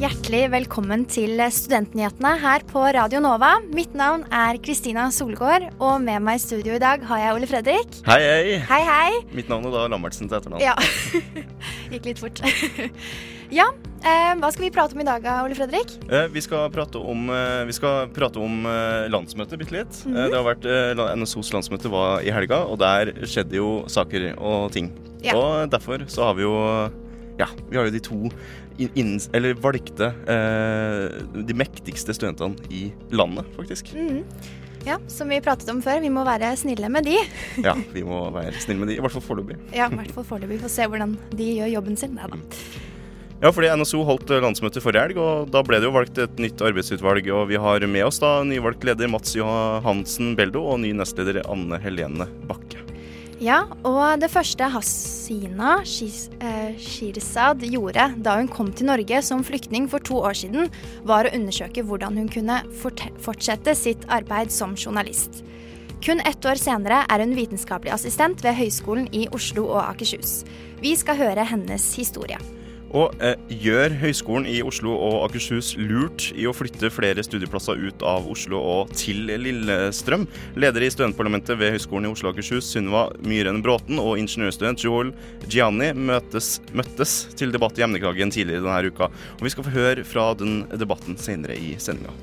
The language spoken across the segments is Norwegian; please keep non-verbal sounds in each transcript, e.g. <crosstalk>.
Hjertelig velkommen til Studentnyhetene her på Radio Nova. Mitt navn er Kristina Solgård, og med meg i studio i dag har jeg Ole Fredrik. Hei, hei. Hei, hei. Mitt navn er da Lambertsen til etternavn. Ja. <laughs> Gikk litt fort. <laughs> ja, eh, hva skal vi prate om i dag, Ole Fredrik? Eh, vi skal prate om, eh, vi skal prate om eh, landsmøtet bitte litt. Mhm. Eh, det har vært, eh, NSOs landsmøte var i helga, og der skjedde jo saker og ting. Ja. Og derfor så har vi jo ja, vi har jo de to inn, eller valgte eh, de mektigste studentene i landet, faktisk. Mm. Ja, som vi pratet om før, vi må være snille med de. <laughs> Ja, vi må være snille med de, i hvert fall foreløpig. <laughs> Ja, i hvert fall foreløpig. Få se hvordan de gjør jobben sin. Neida. Ja, fordi NSO holdt eh, landsmøte forrige helg, og da ble det jo valgt et nytt arbeidsutvalg. Og vi har med oss da nyvalgt leder Mats Johansen Beldo og ny nestleder Anne Helene Bakke. Ja, og det første Hasina eh, Shirzad gjorde da hun kom til Norge som flyktning for to år siden, var å undersøke hvordan hun kunne fortsette sitt arbeid som journalist. Kun ett år senere er hun vitenskapelig assistent ved Høgskolen i Oslo og Akershus. Vi skal høre hennes historie. Og eh, gjør Høgskolen i Oslo og Akershus lurt i å flytte flere studieplasser ut av Oslo og til Lillestrøm? Leder i studentparlamentet ved Høgskolen i Oslo og Akershus, Sunniva Myhren Bråten, og ingeniørstudent Joel Gianni møtes, møttes til debatt i emneklagen tidligere denne uka. Og vi skal få høre fra den debatten senere i sendinga.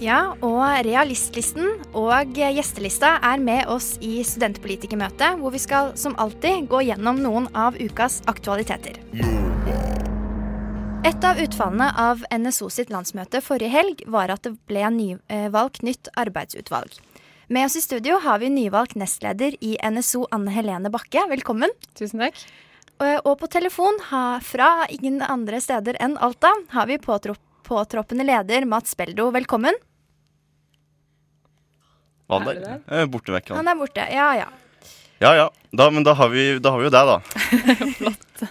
Ja, og Realistlisten og gjestelista er med oss i studentpolitikermøtet, hvor vi skal som alltid gå gjennom noen av ukas aktualiteter. Et av utfallene av NSO sitt landsmøte forrige helg var at det ble nyvalgt nytt arbeidsutvalg. Med oss i studio har vi nyvalgt nestleder i NSO, Anne Helene Bakke. Velkommen. Tusen takk. Og og på telefon ha, fra ingen andre steder enn Alta har vi påtroppende leder Mats Beldo. Velkommen. Var Er han der? Eh, Borte vekk, han. Han er borte. Ja, ja. Ja ja, da, men da har, vi, da har vi jo deg, da. <laughs> <laughs> Flott.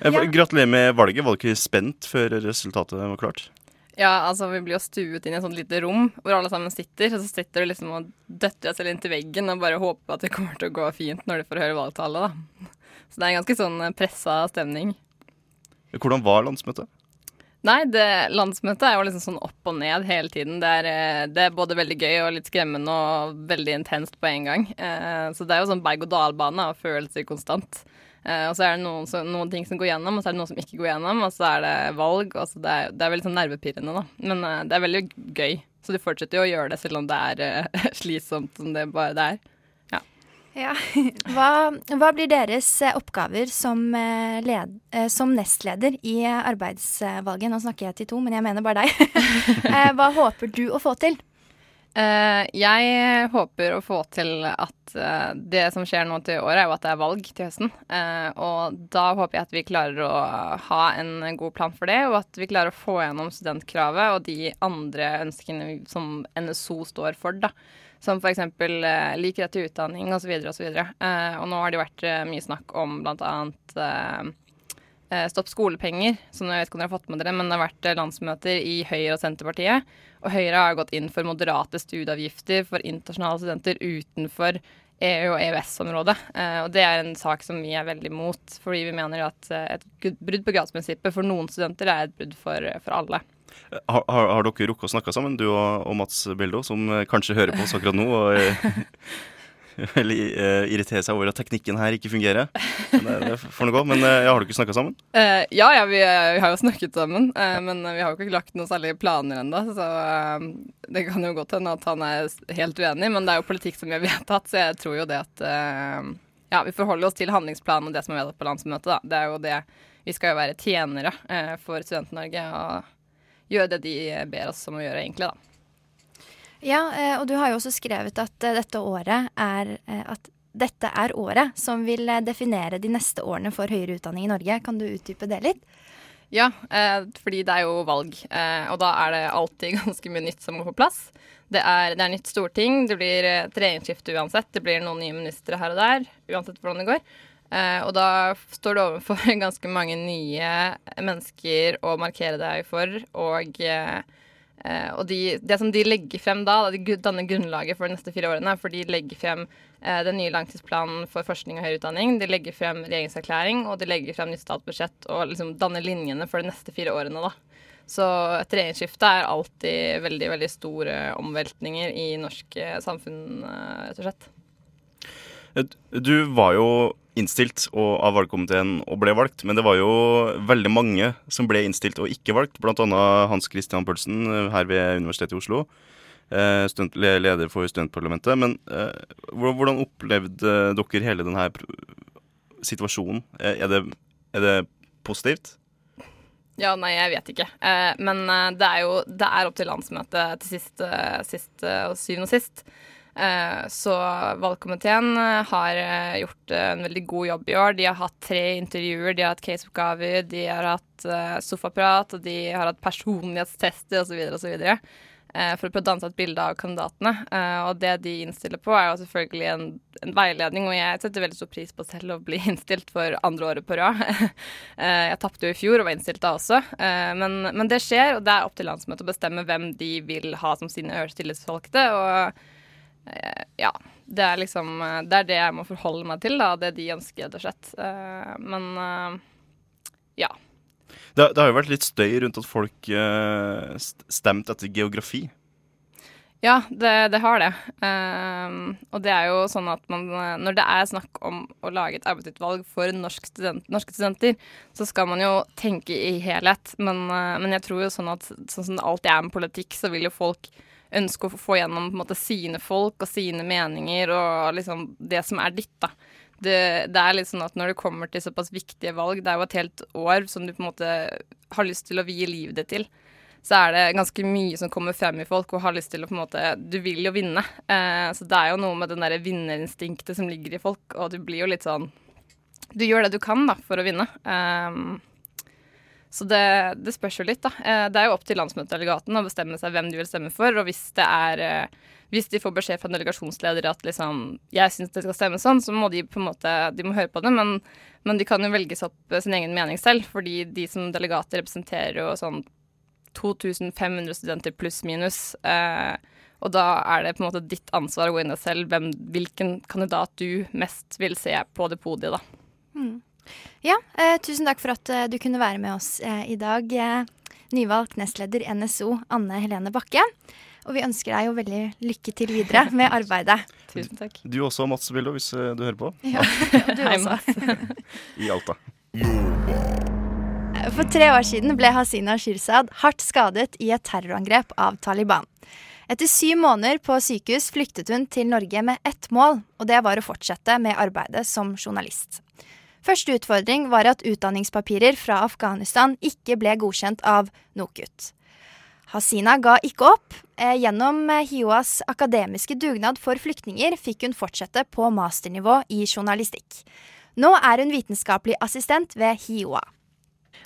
Eh, Ja. Gratulerer med valget. Var du ikke spent før resultatet var klart? Ja, altså vi blir jo stuet inn i et sånt lite rom hvor alle sammen sitter. Og så sitter du liksom og døtter deg selv inntil veggen og bare håper at det kommer til å gå fint når du får høre valgtallet, da. Så det er en ganske sånn pressa stemning. Hvordan var landsmøtet? Nei, det, landsmøtet er jo liksom sånn opp og ned hele tiden. Det er, eh, det er både veldig gøy og litt skremmende og veldig intenst på en gang. Eh, så det er jo sånn berg-og-dal-bane av følelser konstant. Eh, og så er det noen, så, noen ting som går gjennom, og så er det noen som ikke går gjennom. Og så er det valg. Og så det, er, det er veldig sånn nervepirrende, da. Men uh, det er veldig gøy. Så du fortsetter jo å gjøre det selv om det er uh, <laughs> slitsomt som det bare det er. Ja. <laughs> Hva, hva blir deres oppgaver som, led, som nestleder i arbeidsvalget? Nå snakker jeg til to, men jeg mener bare deg. <laughs> Hva håper du å få til? Eh, jeg håper å få til at eh, det som skjer nå til året, er jo at det er valg til høsten. Eh, og da håper jeg at vi klarer å ha en god plan for det, og at vi klarer å få gjennom studentkravet og de andre ønskene som NSO står for, da. Som f.eks. Eh, lik rett til utdanning osv. osv. Eh, og nå har det jo vært mye snakk om blant annet Stopp skolepenger, som jeg vet ikke om dere har fått med dere, men det har vært eh, landsmøter i Høyre og Senterpartiet. Og Høyre har gått inn for moderate studieavgifter for internasjonale studenter utenfor EU- og EØS-området. Eh, og det er en sak som vi er veldig imot, fordi vi mener at eh, et brudd på gradsprinsippet for noen studenter er et brudd for, for alle. Har, har, dere rukket å snakke sammen, du og, og Mats Beldo, som eh, kanskje hører på oss akkurat nå? Og, eh, <laughs> <laughs> eller irritere irriterer seg over at teknikken her ikke fungerer. Men det, får nå gå. Men eh, ja, har dere snakka sammen? Uh, <laughs> ja, ja vi, vi har jo snakket sammen, eh, men vi har jo ikke lagt noen særlige planer ennå. Så uh, det kan jo godt hende at han er helt uenig, men det er jo politikk som vi <laughs> har vedtatt, så jeg tror jo det at eh, Ja, vi forholder oss til handlingsplanen og det som er vedtatt på landsmøtet, da. Det er jo det Vi skal jo være tjenere eh, for Student-Norge og gjøre det de ber oss om å gjøre, egentlig, da. Ja, eh, og du har jo også skrevet at eh, dette året er eh, at dette er året som vil definere de neste årene for høyere utdanning i Norge. Kan du utdype det litt? Ja, fordi det er jo valg, og da er det alltid <laughs> ganske mye nytt som må på plass. Det er, det er nytt storting, det blir et uansett. Det blir noen nye ministre her og der, uansett hvordan det går. Og da står du overfor <laughs> ganske mange nye mennesker å markere deg for, og og de, det som de legger frem da, de danner grunnlaget for de neste fire årene. For de legger frem eh, den nye langtidsplanen for forskning og høyere utdanning. De legger frem regjeringserklæring, og de legger frem nytt statsbudsjett og liksom danner linjene for de neste fire årene. da. Så et regjeringsskifte er alltid veldig veldig store omveltninger i norsk eh, samfunn, eh, rett og slett. Du var jo innstilt av valgkomiteen og ble valgt, men det var jo veldig mange som ble innstilt og ikke valgt, bl.a. Hans Christian Pølsen eh, her ved Universitetet i Oslo. Eh, stunt, leder for studentparlamentet. Men eh, hvordan opplevde dere hele denne situasjonen? Er det, er det positivt? Ja, nei, jeg vet ikke. Men det er jo det er opp til landsmøtet til sist, sist og syvende og sist. Eh, så valgkomiteen eh, har eh, gjort en veldig god jobb i år. De har hatt tre intervjuer, de har hatt caseoppgaver, de har hatt sofaprat, og de har hatt personlighetstester osv. osv. For å prøve å danne seg et bilde av kandidatene. Og det de innstiller på, er jo selvfølgelig en, en, veiledning, og jeg setter veldig stor pris på selv å bli <laughs> innstilt for andre året på rad. <laughs> Jeg tapte jo i fjor og var innstilt da også, men, men, det skjer, og det er opp til landsmøtet å bestemme hvem de vil ha som sine øverste tillitsvalgte. og ja. Det er liksom eh, Det er det jeg må forholde meg til, da. Det de ønsker, rett og slett. Eh, men ja. Det, det, har jo vært litt støy rundt at folk stemte etter geografi. Ja, det, det har det. Um, og det er jo sånn at man Når det er snakk om å lage et arbeidsutvalg for norsk student, norske studenter, så skal man jo tenke i helhet. Men, uh, men jeg tror jo sånn at sånn som det alltid er med politikk, så vil jo folk ønske å få gjennom måte, sine folk og sine meninger og liksom det som er ditt, da. Det, det, er litt sånn at når det kommer til såpass viktige valg, det er jo et helt år som du på en måte har lyst til å vie livet ditt til, så er det ganske mye som kommer frem i folk og har lyst til å på en måte Du vil jo vinne. Eh, så det er jo noe med den derre vinnerinstinktet som ligger i folk, og du blir jo litt sånn Du gjør det du kan, da, for å vinne. Um, så det, det, spørs jo litt, da. Eh, det er jo opp til landsmøtedelegaten å bestemme seg hvem de vil stemme for. Og hvis er eh, Hvis de får beskjed fra en delegasjonsleder at liksom Jeg syns det skal stemme sånn, så må de på en måte De må høre på det, men, men de kan jo velge opp sin egen mening selv. Fordi de som delegater representerer jo sånn 2500 studenter pluss minus. Eh, og da er det på en måte ditt ansvar å gå inn i selv hvem, hvilken kandidat du mest vil se på det podiet, da. Mm. Ja, eh, tusen takk for at eh, du kunne være med oss eh, i dag. Eh, nyvalgt nestleder NSO, Anne Helene Bakke. Og vi ønsker deg jo veldig lykke til videre <laughs> med arbeidet. Tusen takk. Du også, Mats Bildo, hvis eh, du hører på. Ja, <laughs> du også. <laughs> I Alta. For tre år siden ble Hasina Shirzad hardt skadet i et terrorangrep av Taliban. Etter syv måneder på sykehus flyktet hun til Norge med ett mål, og det var å fortsette med arbeidet som journalist. Første utfordring var at utdanningspapirer fra Afghanistan ikke ble godkjent av NOKUT. Hasina ga ikke opp. Eh, gjennom eh, HiOAs akademiske dugnad for flyktninger fikk hun fortsette på masternivå i journalistikk. Nå er hun vitenskapelig assistent ved HiOA.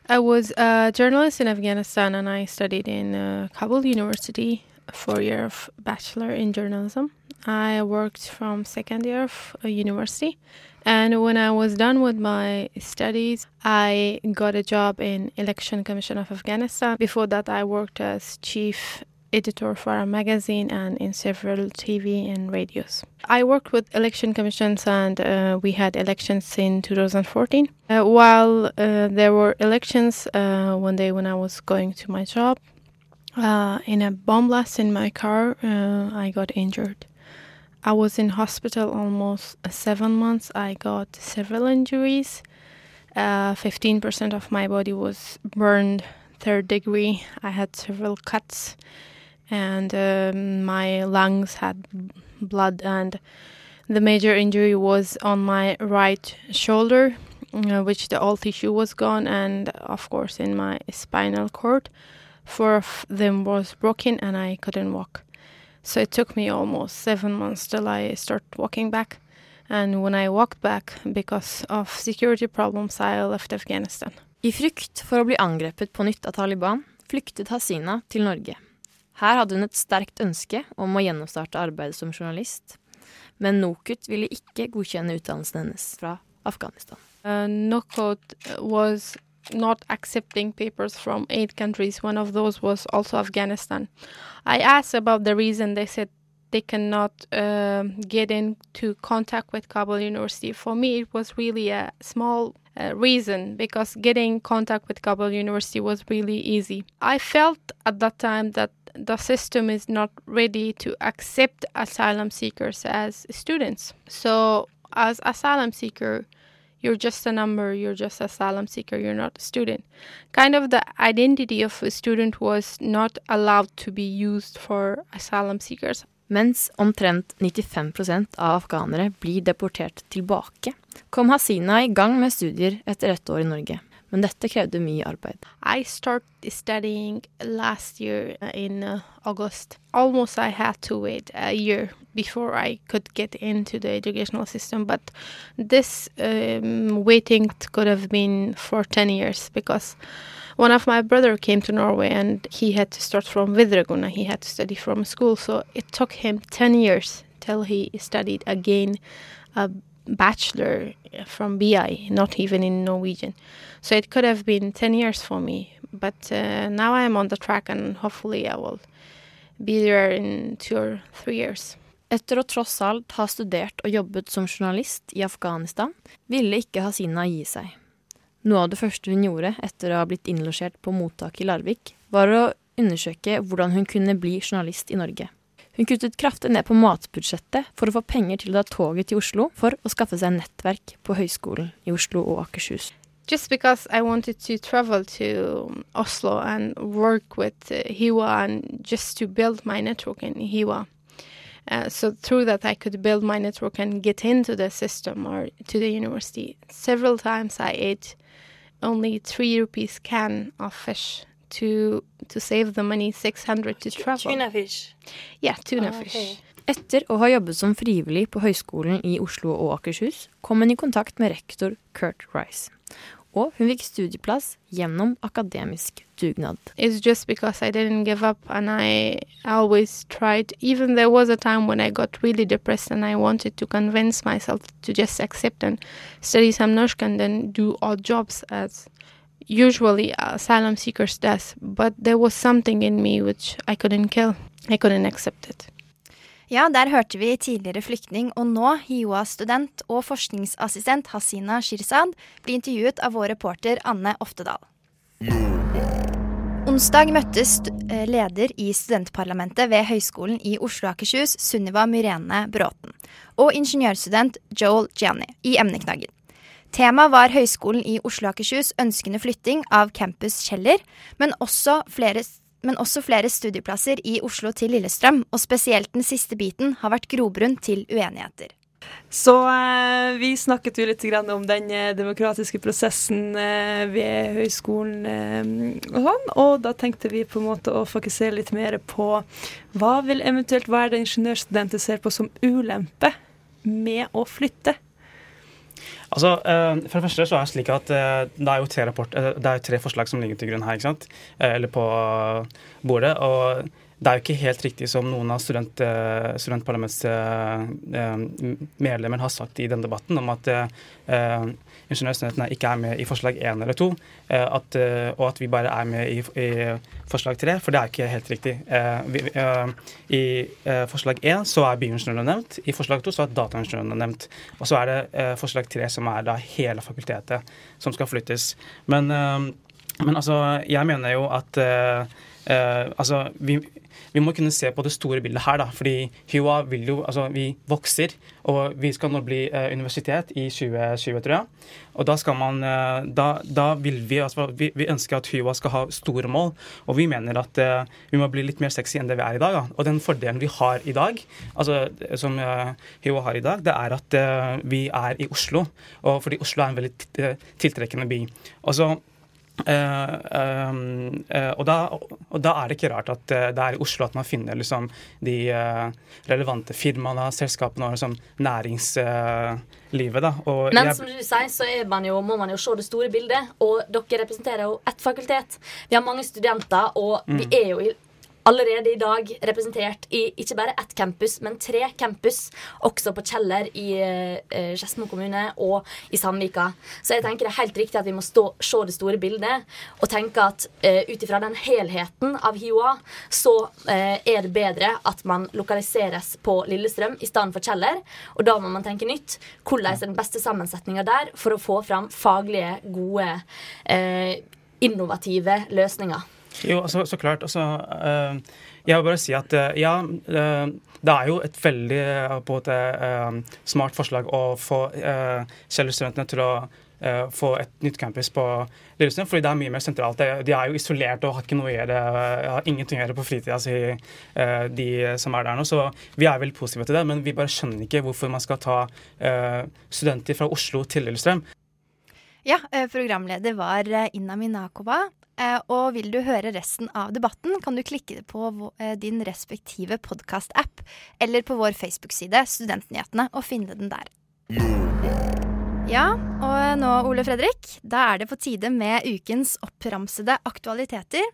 I was a journalist in Afghanistan and I studied in uh, Kabul University, four year of bachelor in journalism. I worked from second year of university. And when I was done with my studies, I got a job in Election Commission of Afghanistan. Before that, I worked as chief editor for a magazine and in several TV and radios. I worked with election commissions and uh, we had elections in 2014. Uh, while uh, there were elections, uh, one day when I was going to my job, uh, in a bomb blast in my car, uh, I got injured. I was in hospital almost uh, seven months. I got several injuries. Uh, 15% of my body was burned third degree. I had several cuts, and um, my lungs had blood. And the major injury was on my right shoulder, uh, which the all tissue was gone, and of course in my spinal cord. Four of them was broken, and I couldn't walk. So it took me almost seven months till I start walking back. And when I walked back, because of security problems, I left Afghanistan. I frykt for å bli angrepet på nytt av Taliban flyktet Hasina til Norge. Her hadde hun et sterkt ønske om å gjennomstarte arbeidet som journalist, men NOKUT ville ikke godkjenne utdannelsen hennes fra Afghanistan. Uh, NOKUT was not accepting papers from eight countries. One of those was also Afghanistan. I asked about the reason. They said they cannot uh, get into contact with Kabul University. For me, it was really a small uh, reason because getting contact with Kabul University was really easy. I felt at that time that the system is not ready to accept asylum seekers as students. So, as asylum seeker, you're just a number, you're just asylum seeker, you're not a student. Kind of the identity of a student was not allowed to be used for asylum seekers. Mens omtrent 95% av afghanere blir deportert tilbake, kom Hasina i gang med studier etter ett år i Norge. Men dette krevde mye arbeid. I started studying last year in uh, August. Almost I had to wait a year before I could get into the educational system, but this um, waiting could have been for 10 years because one of my brother came to Norway and he had to start from Vidreguna. He had to study from school, so it took him 10 years till he studied again a bachelor from BI, not even in Norwegian. So it could have been 10 years for me, but uh, now I am on the track and hopefully I will be there in two or three years. Etter å tross alt ha studert og jobbet som journalist i Afghanistan, ville ikke Hasina gi seg. Noe av det første hun gjorde etter å ha blitt innlosjert på mottaket i Larvik, var å undersøke hvordan hun kunne bli journalist i Norge. Hun kuttet kraftig ned på matbudsjettet for å få penger til å ta toget til Oslo for å skaffe seg nettverk på Høgskolen i Oslo og Akershus. Just because I wanted to travel to Oslo and work with uh, Hiwa and just to build my network in Hiwa. Uh, so through that I could build my network and get into the system or to the university. Several times I ate only three rupees can of fish to to save the money 600 to travel. Tuna fish. Yeah, tuna Ah, fish. okay. Etter å ha jobbet som frivillig på Høgskolen i Oslo og Akershus, kom hun i kontakt med rektor Kurt Rice. Og hun fikk studieplass gjennom akademisk dugnad. It's just because I didn't give up and I always tried. Even there was a time when I got really depressed and I wanted to convince myself to just accept and study some norsk and then do odd jobs as usually asylum seekers does. But there was something in me which I couldn't kill. I couldn't accept it. Ja, der hørte vi tidligere flyktning og nå HiOA-student og forskningsassistent Hasina Shirzad bli intervjuet av vår reporter Anne Oftedal. Onsdag møttes eh, leder i studentparlamentet ved Høgskolen i Oslo og Akershus, Sunniva Myrene Bråten, og ingeniørstudent Joel Gianni i emneknaggen. Temaet var Høgskolen i Oslo og Akershus ønskende flytting av campus Kjeller, men også flere men også flere studieplasser i Oslo til Lillestrøm, og spesielt den siste biten har vært grobunn til uenigheter. Så eh, vi snakket jo litt om den eh, demokratiske prosessen eh, ved høyskolen og sånn, og da tenkte vi på en måte å fokusere litt mer på hva vil eventuelt være det ingeniørstudenter ser på som ulempe med å flytte. Altså, eh, For det første så er det slik at eh, det er jo tre, rapport, eh, det er tre forslag som ligger til grunn her. ikke sant? Eller på bordet. og det er jo ikke helt riktig som noen av student, eh, studentparlamentsmedlemmer har sagt i denne debatten, om at eh, eh, ingeniørstudentene ikke er med i forslag én eller to, eh, at, eh, og at vi bare er med i, i forslag tre, for det er ikke helt riktig. Eh, vi, eh, I eh, forslag én så er bioingeniørene nevnt, i forslag to så er dataingeniørene nevnt. Og så er det eh, forslag tre som er da hele fakultetet som skal flyttes. Men, eh, men altså, jeg mener jo at eh, eh, altså, vi, vi må kunne se på det store bildet her, da. Fordi HUA vil jo Altså, vi vokser, og vi skal nå bli eh, universitet i 2020, tror jeg. Og da skal man eh, da, da vil vi altså, vi, vi ønsker at HUA skal ha store mål, og vi mener at eh, vi må bli litt mer sexy enn det vi er i dag. Da. Og den fordelen vi har i dag, altså som uh, HUA har i dag, det er at eh, vi er i Oslo. Og fordi Oslo er en veldig tiltrekkende by. Og Uh, uh, og, da, og, da, er det ikke rart at det er i Oslo at man finner liksom, de relevante firmaene, selskapene og liksom, næringslivet. Da. Og Men jeg, som du sier, så man jo, må man jo se det store bildet. Og dere representerer jo ett fakultet. Vi har mange studenter, og mm. vi er jo i allerede i dag representert i ikke bare ett campus, men tre campus. Også på Kjeller i eh, kommune og i Sandvika. Så jeg tenker det er helt riktig at vi må stå, se det store bildet og tenke at eh, ut ifra den helheten av HiOA, så eh, er det bedre at man lokaliseres på Lillestrøm i stedet for Kjeller. Og da må man tenke nytt. Hvordan er den beste sammensetninga der for å få fram faglige, gode, eh, innovative løsninger? Jo, altså, så klart. Altså, uh, jeg vil bare si at uh, ja, uh, det er jo et veldig et, smart forslag å få Kjeller-studentene til å få et nytt campus på Lillestrøm, fordi det er mye mer sentralt. De er jo isolert og har ikke noe å gjøre, har ingenting å gjøre på fritida si, de som er der nå. Så vi er veldig positive til det, men vi bare skjønner ikke hvorfor man skal ta studenter fra Oslo til Lillestrøm. Ja, programleder var Inna Minakova. Eh, og vil du høre resten av debatten, kan du klikke på eh, din respektive podkast-app eller på vår Facebook-side Studentnyhetene og finne den der. Ja, og nå, Ole Fredrik, da er det på tide med ukens oppramsede aktualiteter.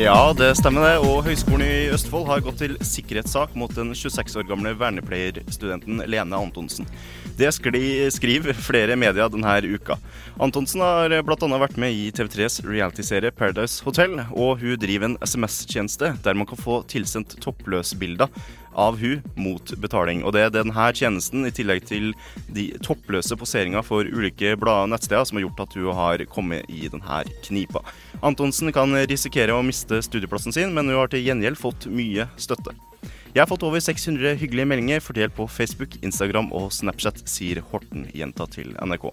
Ja, det stemmer det. Og Høgskolen i Østfold har gått til sikkerhetssak mot den 26 år gamle vernepleierstudenten Lene Antonsen. Det skriver flere medier denne uka. Antonsen har bl.a. vært med i TV3s realityserie Paradise Hotel, og hun driver en SMS-tjeneste der man kan få tilsendt toppløsbilder av hun mot betaling. Og Det er denne tjenesten, i tillegg til de toppløse poseringa for ulike blad og nettsteder, som har gjort at hun har kommet i denne knipa. Antonsen kan risikere å miste studieplassen sin, men hun har til gjengjeld fått mye støtte. Jeg har fått over 600 hyggelige meldinger fordelt på Facebook, Instagram og Snapchat, sier Horten, jenta til NRK.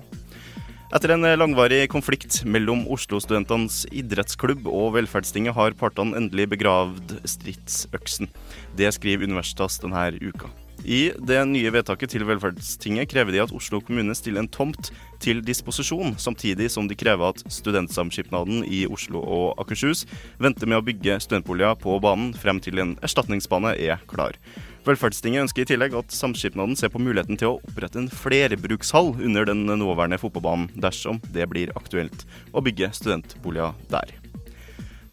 Etter en langvarig konflikt mellom Oslo-studentenes idrettsklubb og Velferdstinget har partene endelig begravd stridsøksen. Det skriver Universitas denne uka. I det nye vedtaket til Velferdstinget krever de at Oslo kommune stiller en tomt til disposisjon, samtidig som de krever at Studentsamskipnaden i Oslo og Akershus venter med å bygge studentboliger på banen frem til en erstatningsbane er klar. Velferdstinget ønsker i tillegg at samskipnaden ser på muligheten til å opprette en flerbrukshall under den nåværende fotballbanen, dersom det blir aktuelt å bygge studentboliger der.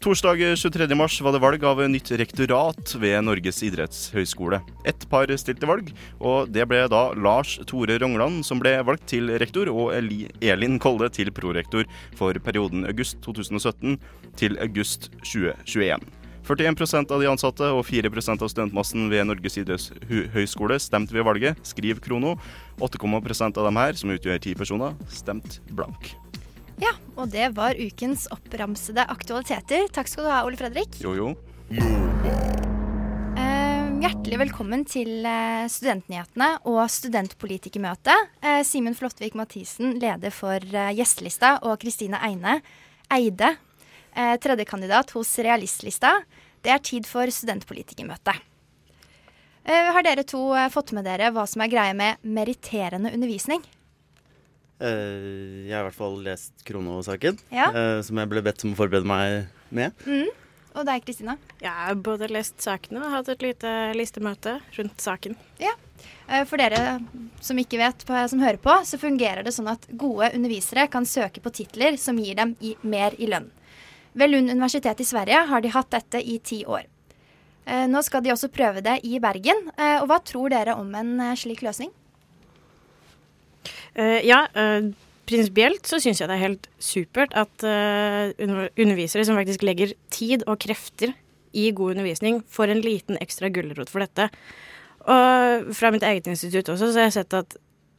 Torsdag 23.3 var det valg av nytt rektorat ved Norges idrettshøgskole. Ett par stilte valg, og det ble da Lars Tore Rongland som ble valgt til rektor, og Elin Kolde til prorektor for perioden august 2017 til august 2021. 41% av de ansatte og 4% av studentmassen ved Norges idrettshøgskole stemte ved valget, skriver Krono. 8%, av dem her, som utgjør ti personer, stemt blank. Ja, og det var ukens oppramsede aktualiteter. Takk skal du ha, Ole Fredrik. Jo, jo. Eh, hjertelig velkommen til eh, Studentnyhetene og studentpolitikermøtet. Eh, Simen Flåttvik Mathisen, leder for gjestelista, og Kristine Eide, eh, tredjekandidat hos Realistlista. Det er tid for studentpolitikermøte. Eh, har dere to fått med dere hva som er greia med meritterende undervisning? Uh, jeg har i hvert fall lest Krono-saken, ja. uh, som jeg ble bedt om å forberede meg med. Mm. Og deg, Kristina? Jeg har både lest sakene og hatt et lite listemøte rundt saken. Ja. Uh, for dere som ikke vet, som hører på, så fungerer det sånn at gode undervisere kan søke på titler som gir dem i, mer i lønn. Ved Lund universitet i Sverige har de hatt dette i ti år. Nå skal de også prøve det i Bergen. Og hva tror dere om en slik løsning? Ja, prinsipielt så syns jeg det er helt supert at undervisere som faktisk legger tid og krefter i god undervisning, får en liten ekstra gulrot for dette. Og fra mitt eget institutt også, så har jeg sett at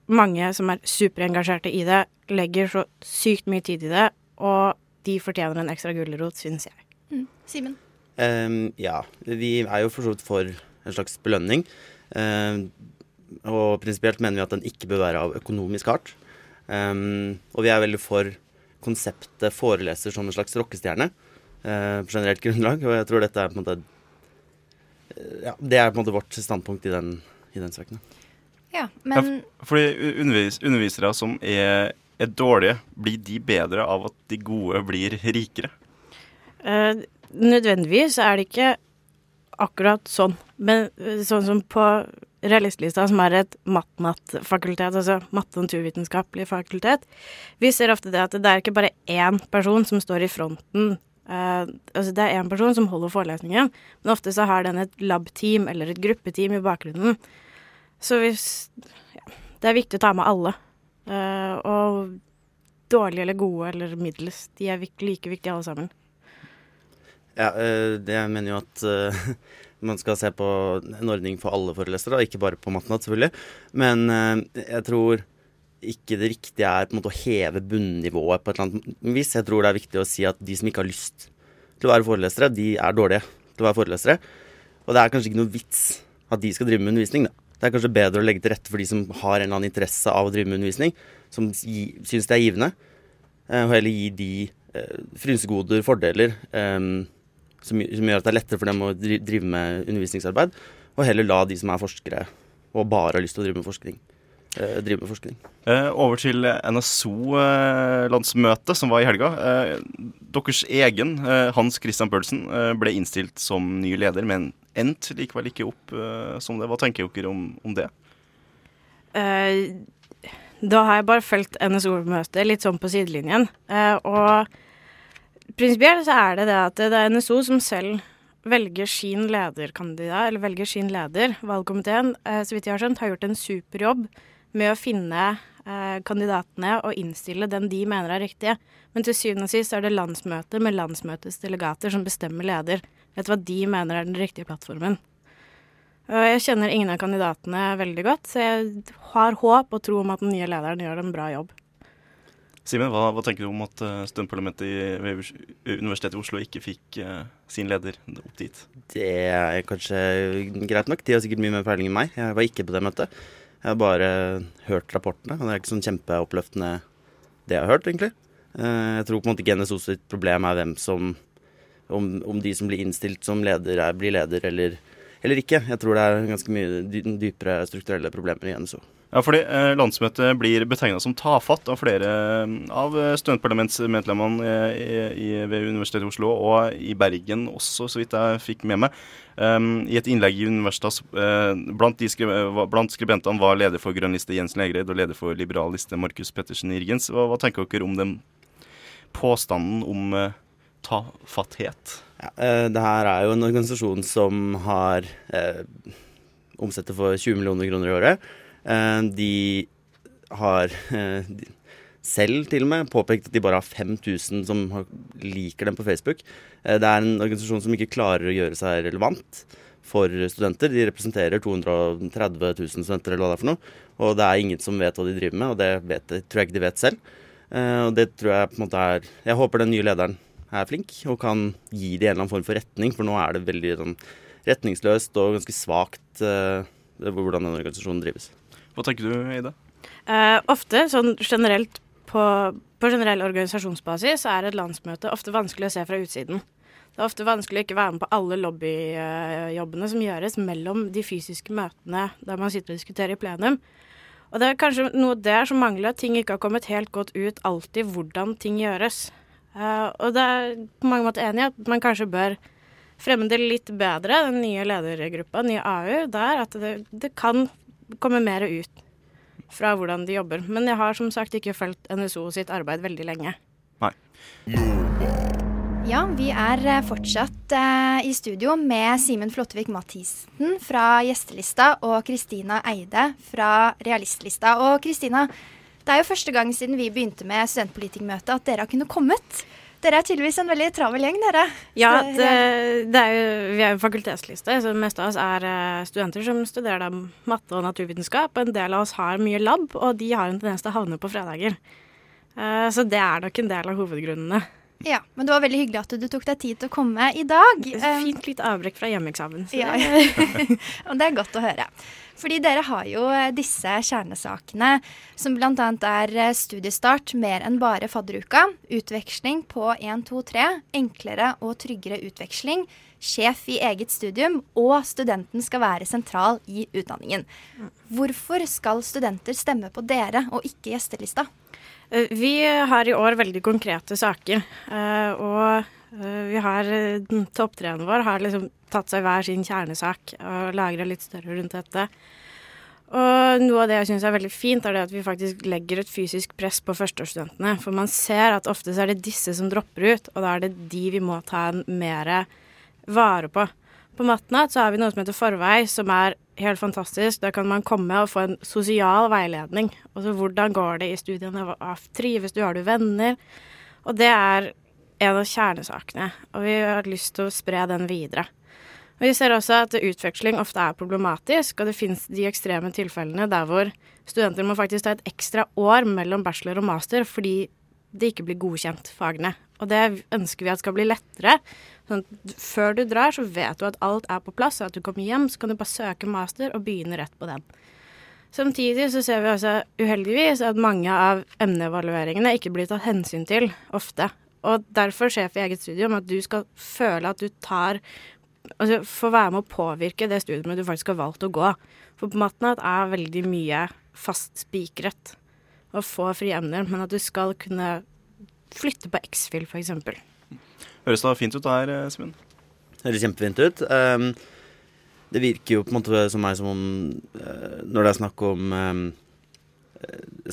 mange som er superengasjerte i det, legger så sykt mye tid i det, og de fortjener en ekstra gulrot, syns jeg. Mm. Simen? Um, ja, vi er jo for så vidt for en slags belønning. Um, og prinsipielt mener vi at den ikke bør være av økonomisk art. Um, og vi er veldig for konseptet foreleser som en slags rockestjerne uh, på generelt grunnlag. Og jeg tror dette er på en måte ja, det er på en måte vårt standpunkt i den, i den saken. Ja, men Fordi undervis, undervisere som er, er dårlige, blir de bedre av at de gode blir rikere? Eh, nødvendigvis er det ikke akkurat sånn. Men eh, sånn som på realistlista, som er et matnat-fakultet, altså matte- og naturvitenskapelig fakultet, vi ser ofte det at det er ikke bare én person som står i fronten. Eh, altså det er én person som holder forelesningen, men ofte så har den et lab-team eller et gruppeteam i bakgrunnen. Så hvis ja, Det er viktig å ta med alle. Eh, og dårlige eller gode eller middels, de er like viktige alle sammen. Ja, eh, det jeg mener jo at eh, <laughs> man skal se på en ordning for alle forelesere, og ikke bare på matnat, selvfølgelig. Men jeg tror ikke det riktige er på en måte å heve bunnivået på et eller annet vis. Jeg tror det er viktig å si at de som ikke har lyst til å være forelesere, de er dårlige til å være forelesere. Og det er kanskje ikke noe vits at de skal drive med undervisning, da. Det er kanskje bedre å legge til rette for de som har en eller annen interesse av å drive med undervisning, som syns det er givende, og heller gi de eh, frynsegoder, fordeler, eh, som, gjør at det er lettere for dem å drive med undervisningsarbeid, og heller la de som er forskere og bare har lyst til å drive med forskning, eh, drive med forskning. Eh, over til NSO-landsmøtet eh, som var i helga. Eh, deres egen eh, Hans Christian Pølsen eh, ble innstilt som ny leder, men endte likevel ikke opp som det. Hva tenker dere om, om det? da har jeg bare fulgt NSO-møtet litt sånn på sidelinjen. og prinsipielt så er det det at det er NSO som selv velger sin lederkandidat, eller velger sin leder. Valgkomiteen, så vidt jeg har skjønt, har gjort en super jobb med å finne kandidatene og innstille den de mener er riktige. Men til syvende og sist er det landsmøtet med landsmøtets delegater som bestemmer leder. Vet hva de mener er den riktige plattformen. Jeg kjenner ingen av kandidatene veldig godt, så jeg har håp og tro om at den nye lederen gjør en bra jobb. Simen, hva, hva, tenker du om at uh, studentparlamentet ved Universitetet i Oslo ikke fikk uh, sin leder opp dit? Det er kanskje greit nok. De har sikkert mye mer peiling enn meg. Jeg var ikke på det møtet. Jeg har bare hørt rapportene, og det er ikke sånn kjempeoppløftende det jeg har hørt, egentlig. Uh, jeg tror på en måte ikke NSO sitt problem er hvem som om, om, de som blir innstilt som leder, er, blir leder eller, eller, ikke. Jeg tror det er ganske mye dypere strukturelle problemer i NSO. Ja, fordi eh, Landsmøtet blir betegna som tafatt av flere eh, av studentparlamentsmedlemmene eh, ved Universitetet i Oslo, og i Bergen også, så vidt jeg fikk med meg. Um, I et innlegg i Universitas uh, blant, skri blant, skribentene var leder for Grønn liste Jens Legreid og leder for Liberal liste Markus Pettersen Irgens. Hva, hva tenker dere om den påstanden om uh, tafatthet? Ja, uh, det her er jo en organisasjon som har uh, omsetter for 20 millioner kroner i året. Uh, de har de, selv til og med påpekt at de bare har 5000 som liker dem på Facebook. Det er en organisasjon som ikke klarer å gjøre seg relevant for studenter. De representerer 230 000 studenter, eller hva det er for noe. Og det er ingen som vet hva de driver med, og det vet, tror jeg ikke de vet selv. Og det tror jeg på en måte er Jeg håper den nye lederen er flink og kan gi det en eller annen form for retning, for nå er det veldig sånn, retningsløst og ganske svakt uh, hvordan den organisasjonen drives. Hva tenker du, Ida? Uh, ofte, sånn generelt på, på, generell organisasjonsbasis, så er et landsmøte ofte vanskelig å se fra utsiden. Det er ofte vanskelig å ikke være med på alle lobbyjobbene som gjøres mellom de fysiske møtene der man sitter og diskuterer i plenum. Og det er kanskje noe der som mangler, at ting ikke har kommet helt godt ut alltid hvordan ting gjøres. Uh, og det er på mange måter enig i at man kanskje bør fremme det litt bedre, den nye ledergruppa, nye AU, der at det, det, kan komme mer ut fra hvordan de jobber. Men jeg har som sagt ikke fulgt NSO sitt arbeid veldig lenge. Nei. Ja, vi er eh, fortsatt eh, i studio med Simen Flåttevik Mathisen fra Gjestelista og Kristina Eide fra Realistlista. Og Kristina, det er jo første gang siden vi begynte med studentpolitikermøte at dere har kunnet kommet. Dere er tydeligvis en veldig travel gjeng, dere. Ja, det, det er jo, vi er jo fakultetsliste, så det meste av oss er eh, studenter som studerer matte og naturvitenskap. En del av oss har mye lab, og de har en tendens til å havne på fredager. Eh, så det er nok en del av hovedgrunnene. Ja, men det var veldig hyggelig at du tok deg tid til å komme i dag. Fint litt avbrekk fra hjemmeeksamen. Ja, <laughs> og det er godt å høre. Fordi dere har jo eh, disse kjernesakene, som bl.a. er eh, studiestart mer enn bare fadderuka, utveksling på 1, 2, 3, enklere og tryggere utveksling, sjef i eget studium, og studenten skal være sentral i utdanningen. Hvorfor skal studenter stemme på dere og ikke gjestelista? Eh, Vi har i år veldig konkrete saker, eh, og eh, vi har Topptreneren vår har liksom tatt seg hver sin kjernesak og lagra litt større rundt dette. Og noe av det jeg syns er veldig fint, er det at vi faktisk legger et fysisk press på førsteårsstudentene. For man ser at ofte så er det disse som dropper ut, og da er det de vi må ta en mer vare på. På Matnat så har vi noe som heter Forvei, som er helt fantastisk. Da kan man komme og få en sosial veiledning. Altså hvordan går det i studiene, Hva- trives du, har du venner? Og det er en av kjernesakene, og vi har lyst til å spre den videre. Vi ser også at utveksling ofte er problematisk, og det finnes de ekstreme tilfellene der hvor studenter må faktisk ta et ekstra år mellom bachelor og master fordi det ikke blir godkjent, fagene. Og det ønsker vi at skal bli lettere. Sånn at før du drar, så vet du at alt er på plass, og at du kommer hjem, så kan du bare søke master og begynne rett på den. Samtidig så ser vi også uheldigvis at mange av emneevalueringene ikke blir tatt hensyn til ofte. Og derfor sjef i eget studium at du skal føle at du tar Altså får være med å påvirke det studiet du faktisk har valgt å gå. For på Matnat er veldig mye fast spikret. Å få frie emner, men at du skal kunne flytte på X-Fill f.eks. Høres da fint ut det her, eh, Simen? Høres kjempefint ut. Um, det virker jo på en måte som meg som om uh, Når det er snakk om eh,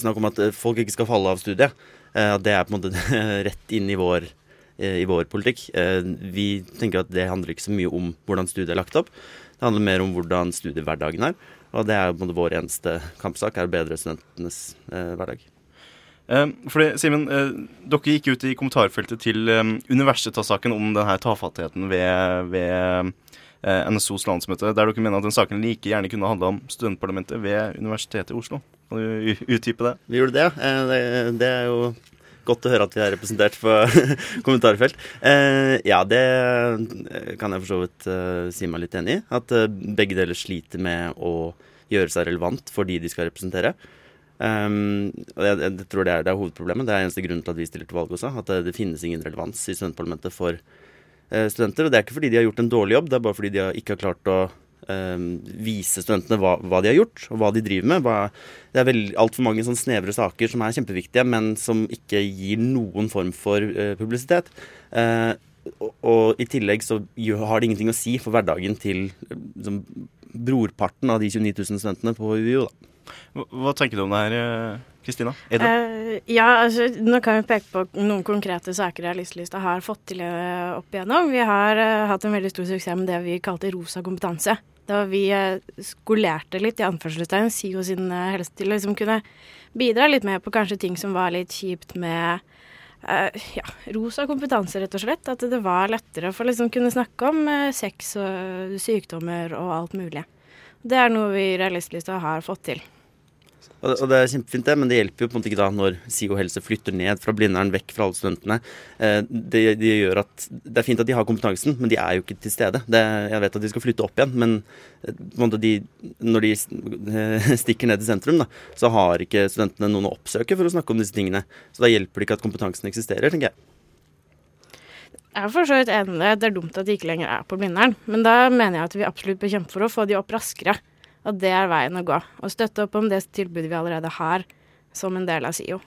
Snakk om at folk ikke skal falle av studiet, at det er på en måte <laughs> rett inn i vår, uh, i vår politikk. Vi tenker at det handler ikke så mye om hvordan studiet er lagt opp. Det handler mer om hvordan studiehverdagen er. Og det er på en måte vår eneste kampsak, er å bedre studentenes hverdag. Eh, fordi, Simen, eh, dere gikk ut i kommentarfeltet til eh, Universitas-saken om denne tafattheten ved, ved eh, NSOs landsmøte, der dere mener at den saken like gjerne kunne handla om studentparlamentet ved Universitetet i Oslo. Kan du utdype det? Vi gjorde det, ja. Eh, Det, er jo godt å høre at vi er representert på <laughs> kommentarfelt. Ja, det kan jeg for så vidt si meg litt enig i. At begge deler sliter med å gjøre seg relevant for de de skal representere. Um, og jeg, jeg tror det er, det er hovedproblemet. Det er eneste grunnen til at vi stiller til valg også. At det, det finnes ingen relevans i studentparlamentet for uh, studenter. Og det er ikke fordi de har gjort en dårlig jobb, det er bare fordi de har ikke har klart å um, vise studentene hva, hva de har gjort, og hva de driver med. Hva, det er altfor mange sånne snevre saker som er kjempeviktige, men som ikke gir noen form for uh, publisitet. Uh, og, i tillegg så har det ingenting å si for hverdagen til eh, liksom, brorparten av de 29 000 studentene på UiO. Da. Hva, hva tenker du om det her, eh, Kristina? Uh. Ja, altså, nå kan vi peke på noen konkrete saker Realistlista har fått til eh, opp igjennom. Vi har uh, hatt en veldig stor suksess med det vi kalte rosa kompetanse. Da vi uh, skolerte litt i anførselstegn SIO sin helse til å liksom kunne bidra litt mer på kanskje ting som var litt kjipt med ja, rosa kompetanse, rett og slett. At det var lettere for å liksom kunne snakke om sex og sykdommer og alt mulig. Det er noe vi i Realistelista har fått til. Og, og det er kjempefint, det, men det hjelper jo på en måte ikke da når SIO helse flytter ned fra Blindern, vekk fra alle studentene. Eh, det, det gjør at Det er fint at de har kompetansen, men de er jo ikke til stede. Det, jeg vet at de skal flytte opp igjen, men eh, de, når de eh, <laughs> stikker ned til sentrum, da, så har ikke studentene noen å oppsøke for å snakke om disse tingene. Så da hjelper det ikke at kompetansen eksisterer, tenker jeg. Jeg er for så vidt enig i det. Det er dumt at de ikke lenger er på Blindern. Men da mener jeg at vi absolutt bør kjempe for å få de opp raskere. At det er veien å gå. Og støtte opp om det tilbudet vi allerede har som en del av SIO.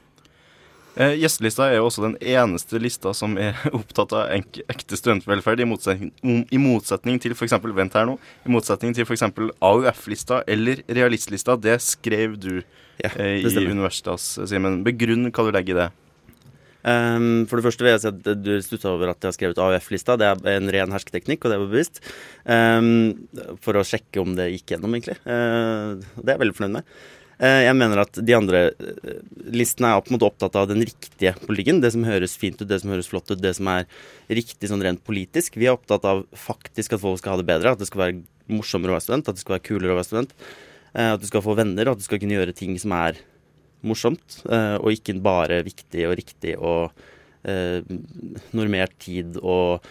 Eh, Gjestelista er jo også den eneste lista som er <laughs> opptatt av enk ekte studentvelferd, i motsetning, i motsetning til f.eks. Vent her nå. I motsetning til f.eks. AUF-lista eller Realistlista. Det skrev du Ja, eh, i stemmer. Universitas, Simen. Begrunn hva du legger i det. Um, for det første vil jeg si at du stussa over at jeg har skrevet AUF-lista. Det er en ren hersketeknikk, og det var bevisst. Um, for å sjekke om det gikk gjennom, egentlig. Uh, det er jeg veldig fornøyd med. Uh, jeg mener at de andre uh, listene er på en opptatt av den riktige politikken. Det som høres fint ut, det som høres flott ut, det som er riktig sånn rent politisk. Vi er opptatt av faktisk at folk skal ha det bedre. At det skal være morsommere å være student, at det skal være kulere å være student. At du skal få venner, og at du skal kunne gjøre ting som er morsomt, eh, og ikke bare viktig og riktig og eh, normert tid og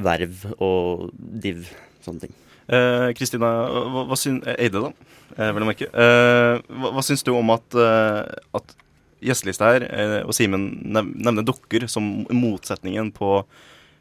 verv og div, sånne ting. Eh, Kristina, hva, hva syns Eide, da, eh, vel å merke. Eh, hva, hva syns du om at, eh, at gjestelista her eh, og Simen nev nevner dere som motsetningen på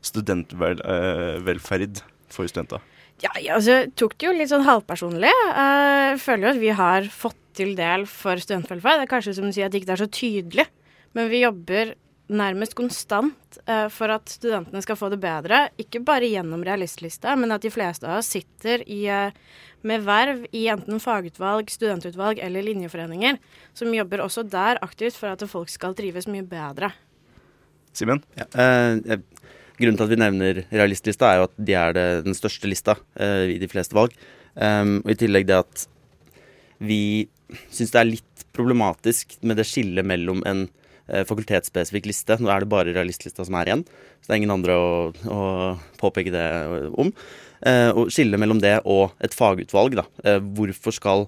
studentvelferd for studenter? Ja, jeg altså, tok det jo litt sånn halvpersonlig. Eh, Jeg føler jo at vi har fått til del for studentvelferd. Det er kanskje som du sier at det ikke er så tydelig, men vi jobber nærmest konstant eh, for at studentene skal få det bedre. Ikke bare gjennom realistlista, men at de fleste av oss sitter i, eh, med verv i enten fagutvalg, studentutvalg eller linjeforeninger, som jobber også der aktivt for at folk skal trives mye bedre. Simen? Ja, eh, eh, grunnen til at vi nevner realistlista, er jo at de er det, den største lista eh, i de fleste valg. Um, og i tillegg det at vi syns det er litt problematisk med det skillet mellom en eh, fakultetsspesifikk liste. Nå er det bare realistlista som er igjen, så det er ingen andre å, å påpeke det om. Eh, og skillet mellom det og et fagutvalg, da. Eh, hvorfor skal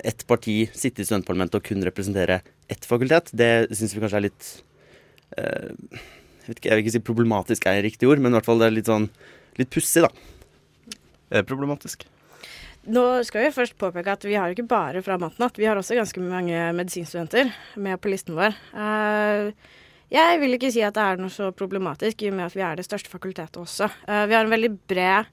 ett parti sitte i studentparlamentet og kun representere ett fakultet? Det syns vi kanskje er litt jeg, ikke, jeg vil ikke si problematisk er riktig ord, men i hvert fall det er litt sånn litt pussig, da. Er det problematisk? Nå skal vi først påpeke at vi har ikke bare fra Matnatt, vi har også ganske mange medisinstudenter med på listen vår. Eh, jeg vil ikke si at det er noe så problematisk, i og med at vi er det største fakultetet også. Eh, vi har en veldig bred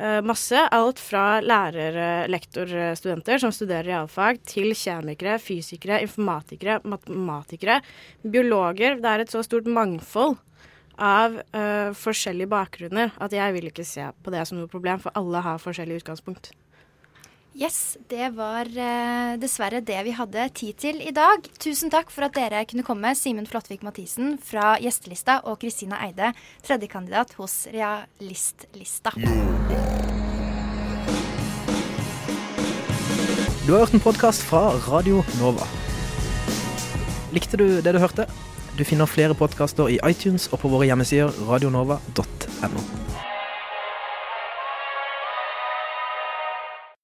eh, masse, alt fra lærer- lektorstudenter som studerer realfag, til kjemikere, fysikere, informatikere, matematikere, biologer. Det er et så stort mangfold av uh, forskjellige bakgrunner at jeg vil ikke se på det som noe problem, for alle har forskjellig utgangspunkt. Yes, det var eh, dessverre det vi hadde tid til i dag. Tusen takk for at dere kunne komme, Simen Flåttvik Mathisen fra Gjestelista og Kristina Eide, tredjekandidat hos Realistlista. Du har hørt en podkast fra Radio Nova. Likte du det du hørte? Du finner flere podkaster i iTunes og på våre hjemmesider radionova.no.